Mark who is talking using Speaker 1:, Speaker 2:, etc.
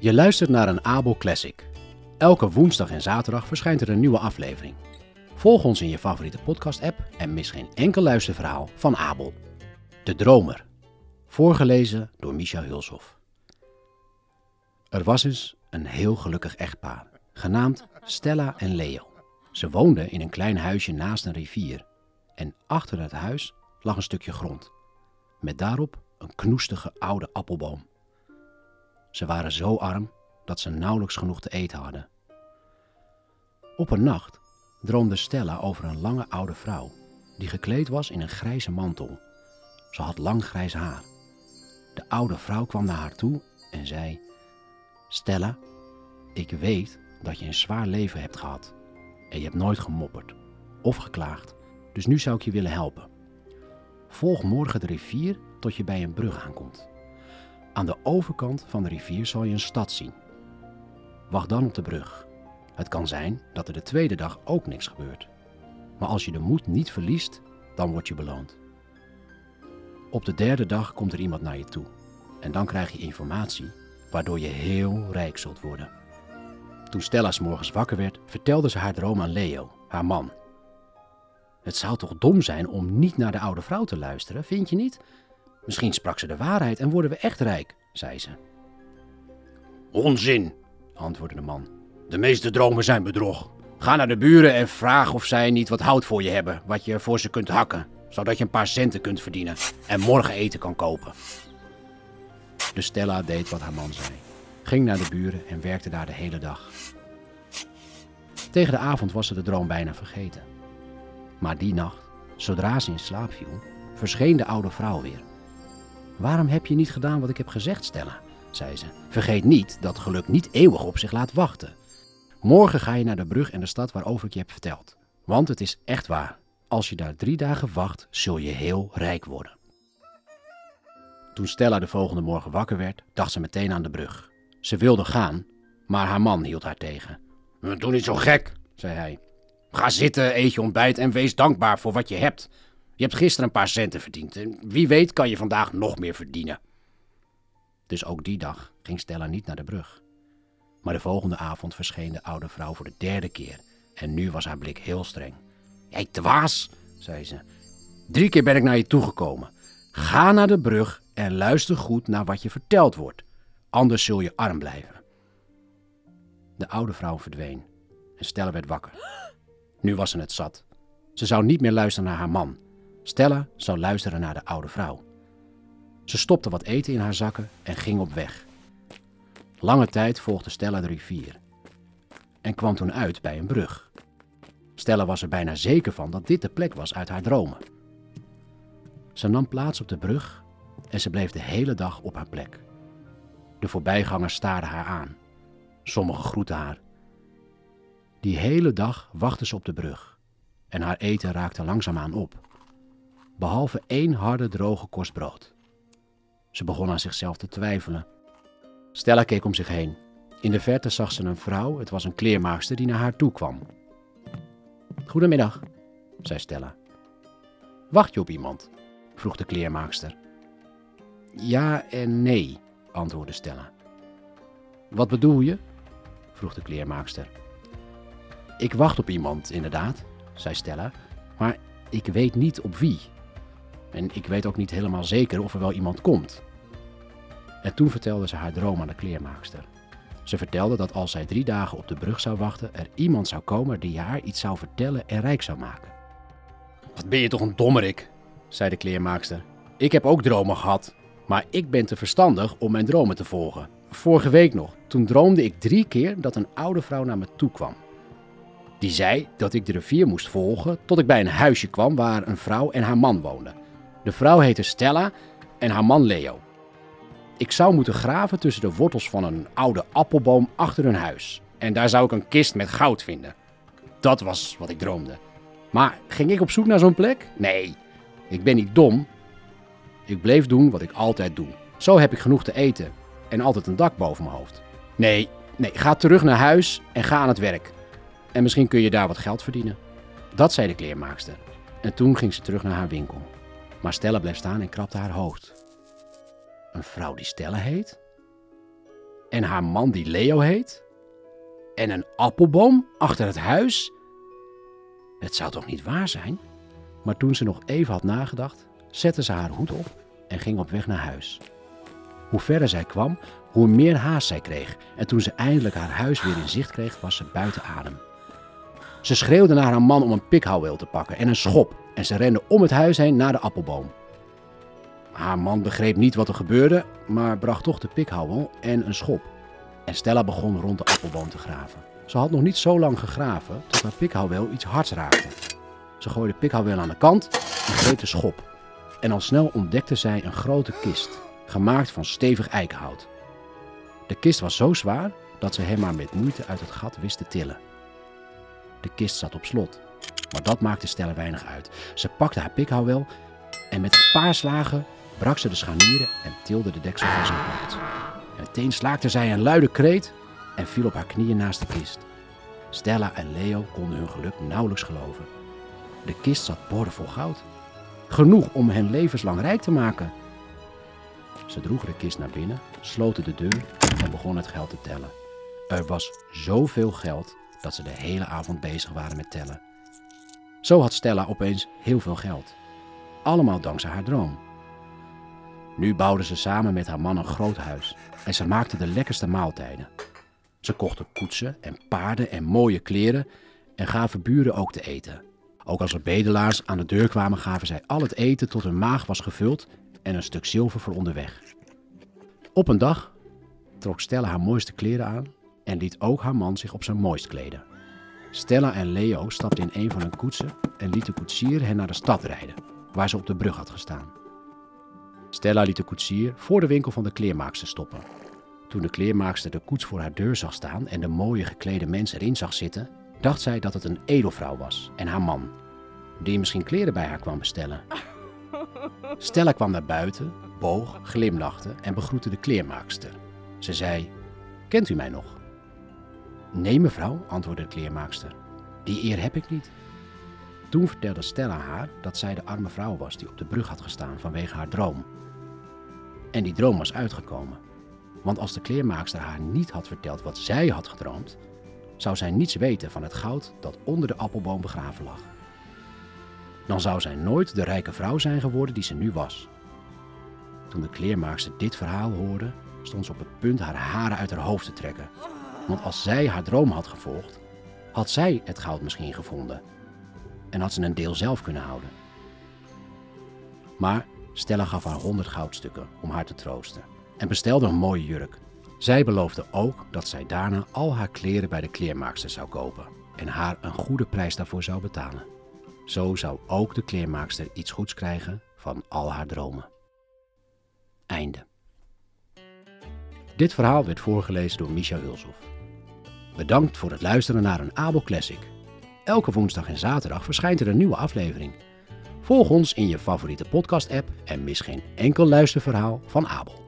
Speaker 1: Je luistert naar een Abel Classic. Elke woensdag en zaterdag verschijnt er een nieuwe aflevering. Volg ons in je favoriete podcast-app en mis geen enkel luisterverhaal van Abel. De Dromer. Voorgelezen door Micha Hulshoff. Er was eens een heel gelukkig echtpaar, genaamd Stella en Leo. Ze woonden in een klein huisje naast een rivier. En achter het huis lag een stukje grond. Met daarop een knoestige oude appelboom. Ze waren zo arm dat ze nauwelijks genoeg te eten hadden. Op een nacht droomde Stella over een lange oude vrouw die gekleed was in een grijze mantel. Ze had lang grijs haar. De oude vrouw kwam naar haar toe en zei: Stella, ik weet dat je een zwaar leven hebt gehad en je hebt nooit gemopperd of geklaagd, dus nu zou ik je willen helpen. Volg morgen de rivier tot je bij een brug aankomt. Aan de overkant van de rivier zal je een stad zien. Wacht dan op de brug. Het kan zijn dat er de tweede dag ook niks gebeurt. Maar als je de moed niet verliest, dan word je beloond. Op de derde dag komt er iemand naar je toe. En dan krijg je informatie waardoor je heel rijk zult worden. Toen Stella 's morgens wakker werd, vertelde ze haar droom aan Leo, haar man. Het zou toch dom zijn om niet naar de oude vrouw te luisteren, vind je niet? Misschien sprak ze de waarheid en worden we echt rijk, zei ze.
Speaker 2: Onzin, antwoordde de man. De meeste dromen zijn bedrog. Ga naar de buren en vraag of zij niet wat hout voor je hebben, wat je voor ze kunt hakken, zodat je een paar centen kunt verdienen en morgen eten kan kopen.
Speaker 1: Dus Stella deed wat haar man zei, ging naar de buren en werkte daar de hele dag. Tegen de avond was ze de droom bijna vergeten. Maar die nacht, zodra ze in slaap viel, verscheen de oude vrouw weer. Waarom heb je niet gedaan wat ik heb gezegd, Stella? zei ze. Vergeet niet dat geluk niet eeuwig op zich laat wachten. Morgen ga je naar de brug en de stad waarover ik je heb verteld. Want het is echt waar. Als je daar drie dagen wacht, zul je heel rijk worden. Toen Stella de volgende morgen wakker werd, dacht ze meteen aan de brug. Ze wilde gaan, maar haar man hield haar tegen.
Speaker 2: Doe niet zo gek, zei hij. Ga zitten, eet je ontbijt en wees dankbaar voor wat je hebt. Je hebt gisteren een paar centen verdiend en wie weet kan je vandaag nog meer verdienen.
Speaker 1: Dus ook die dag ging Stella niet naar de brug. Maar de volgende avond verscheen de oude vrouw voor de derde keer en nu was haar blik heel streng.
Speaker 2: Jij dwaas, zei ze. Drie keer ben ik naar je toegekomen. Ga naar de brug en luister goed naar wat je verteld wordt. Anders zul je arm blijven.
Speaker 1: De oude vrouw verdween en Stella werd wakker. Nu was ze het zat. Ze zou niet meer luisteren naar haar man. Stella zou luisteren naar de oude vrouw. Ze stopte wat eten in haar zakken en ging op weg. Lange tijd volgde Stella de rivier en kwam toen uit bij een brug. Stella was er bijna zeker van dat dit de plek was uit haar dromen. Ze nam plaats op de brug en ze bleef de hele dag op haar plek. De voorbijgangers staarden haar aan. Sommigen groetten haar. Die hele dag wachtte ze op de brug en haar eten raakte langzaamaan op. Behalve één harde droge korst brood. Ze begon aan zichzelf te twijfelen. Stella keek om zich heen. In de verte zag ze een vrouw, het was een kleermaakster, die naar haar toe kwam. Goedemiddag, zei Stella. Wacht je op iemand? vroeg de kleermaakster. Ja en nee, antwoordde Stella. Wat bedoel je? vroeg de kleermaakster. Ik wacht op iemand, inderdaad, zei Stella, maar ik weet niet op wie. En ik weet ook niet helemaal zeker of er wel iemand komt. En toen vertelde ze haar droom aan de kleermaakster. Ze vertelde dat als zij drie dagen op de brug zou wachten, er iemand zou komen die haar iets zou vertellen en rijk zou maken.
Speaker 2: Wat ben je toch een dommerik, zei de kleermaakster. Ik heb ook dromen gehad, maar ik ben te verstandig om mijn dromen te volgen. Vorige week nog, toen droomde ik drie keer dat een oude vrouw naar me toe kwam. Die zei dat ik de rivier moest volgen tot ik bij een huisje kwam waar een vrouw en haar man woonden. De vrouw heette Stella en haar man Leo. Ik zou moeten graven tussen de wortels van een oude appelboom achter hun huis. En daar zou ik een kist met goud vinden. Dat was wat ik droomde. Maar ging ik op zoek naar zo'n plek? Nee, ik ben niet dom. Ik bleef doen wat ik altijd doe. Zo heb ik genoeg te eten en altijd een dak boven mijn hoofd. Nee, nee, ga terug naar huis en ga aan het werk. En misschien kun je daar wat geld verdienen. Dat zei de kleermaakster. En toen ging ze terug naar haar winkel. Maar Stella bleef staan en krabde haar hoofd. Een vrouw die Stella heet? En haar man die Leo heet? En een appelboom achter het huis? Het zou toch niet waar zijn? Maar toen ze nog even had nagedacht, zette ze haar hoed op en ging op weg naar huis. Hoe verder zij kwam, hoe meer haast zij kreeg. En toen ze eindelijk haar huis weer in zicht kreeg, was ze buiten adem. Ze schreeuwde naar haar man om een pikhouweel te pakken en een schop. En ze rende om het huis heen naar de appelboom. Haar man begreep niet wat er gebeurde, maar bracht toch de pikhouwel en een schop. En Stella begon rond de appelboom te graven. Ze had nog niet zo lang gegraven tot haar pikhouwel iets hards raakte. Ze gooide de pikhouwel aan de kant en greep de schop. En al snel ontdekte zij een grote kist, gemaakt van stevig eikenhout. De kist was zo zwaar dat ze hem maar met moeite uit het gat wist te tillen. De kist zat op slot, maar dat maakte Stella weinig uit. Ze pakte haar pikhouwel en met een paar slagen brak ze de scharnieren en tilde de deksel van zijn plaats. En meteen slaakte zij een luide kreet en viel op haar knieën naast de kist. Stella en Leo konden hun geluk nauwelijks geloven. De kist zat boordevol goud. Genoeg om hen levenslang rijk te maken. Ze droegen de kist naar binnen, sloten de deur en begonnen het geld te tellen. Er was zoveel geld dat ze de hele avond bezig waren met tellen. Zo had Stella opeens heel veel geld. Allemaal dankzij haar droom. Nu bouwden ze samen met haar man een groot huis en ze maakten de lekkerste maaltijden. Ze kochten koetsen en paarden en mooie kleren en gaven buren ook te eten. Ook als er bedelaars aan de deur kwamen, gaven zij al het eten tot hun maag was gevuld en een stuk zilver voor onderweg. Op een dag trok Stella haar mooiste kleren aan en liet ook haar man zich op zijn mooist kleden. Stella en Leo stapten in een van hun koetsen en liet de koetsier hen naar de stad rijden, waar ze op de brug had gestaan. Stella liet de koetsier voor de winkel van de kleermaakster stoppen. Toen de kleermaakster de koets voor haar deur zag staan en de mooie geklede mens erin zag zitten, dacht zij dat het een edelvrouw was en haar man, die misschien kleren bij haar kwam bestellen. Stella kwam naar buiten, boog, glimlachte en begroette de kleermaakster. Ze zei: Kent u mij nog? Nee, mevrouw, antwoordde de kleermaakster. Die eer heb ik niet. Toen vertelde Stella haar dat zij de arme vrouw was die op de brug had gestaan vanwege haar droom. En die droom was uitgekomen. Want als de kleermaakster haar niet had verteld wat zij had gedroomd, zou zij niets weten van het goud dat onder de appelboom begraven lag. Dan zou zij nooit de rijke vrouw zijn geworden die ze nu was. Toen de kleermaakster dit verhaal hoorde, stond ze op het punt haar haren uit haar hoofd te trekken. Want als zij haar droom had gevolgd, had zij het goud misschien gevonden. En had ze een deel zelf kunnen houden. Maar Stella gaf haar honderd goudstukken om haar te troosten en bestelde een mooie jurk. Zij beloofde ook dat zij daarna al haar kleren bij de kleermaakster zou kopen en haar een goede prijs daarvoor zou betalen. Zo zou ook de kleermaakster iets goeds krijgen van al haar dromen. Einde. Dit verhaal werd voorgelezen door Micha Hulshoff. Bedankt voor het luisteren naar een Abel Classic. Elke woensdag en zaterdag verschijnt er een nieuwe aflevering. Volg ons in je favoriete podcast-app en mis geen enkel luisterverhaal van Abel.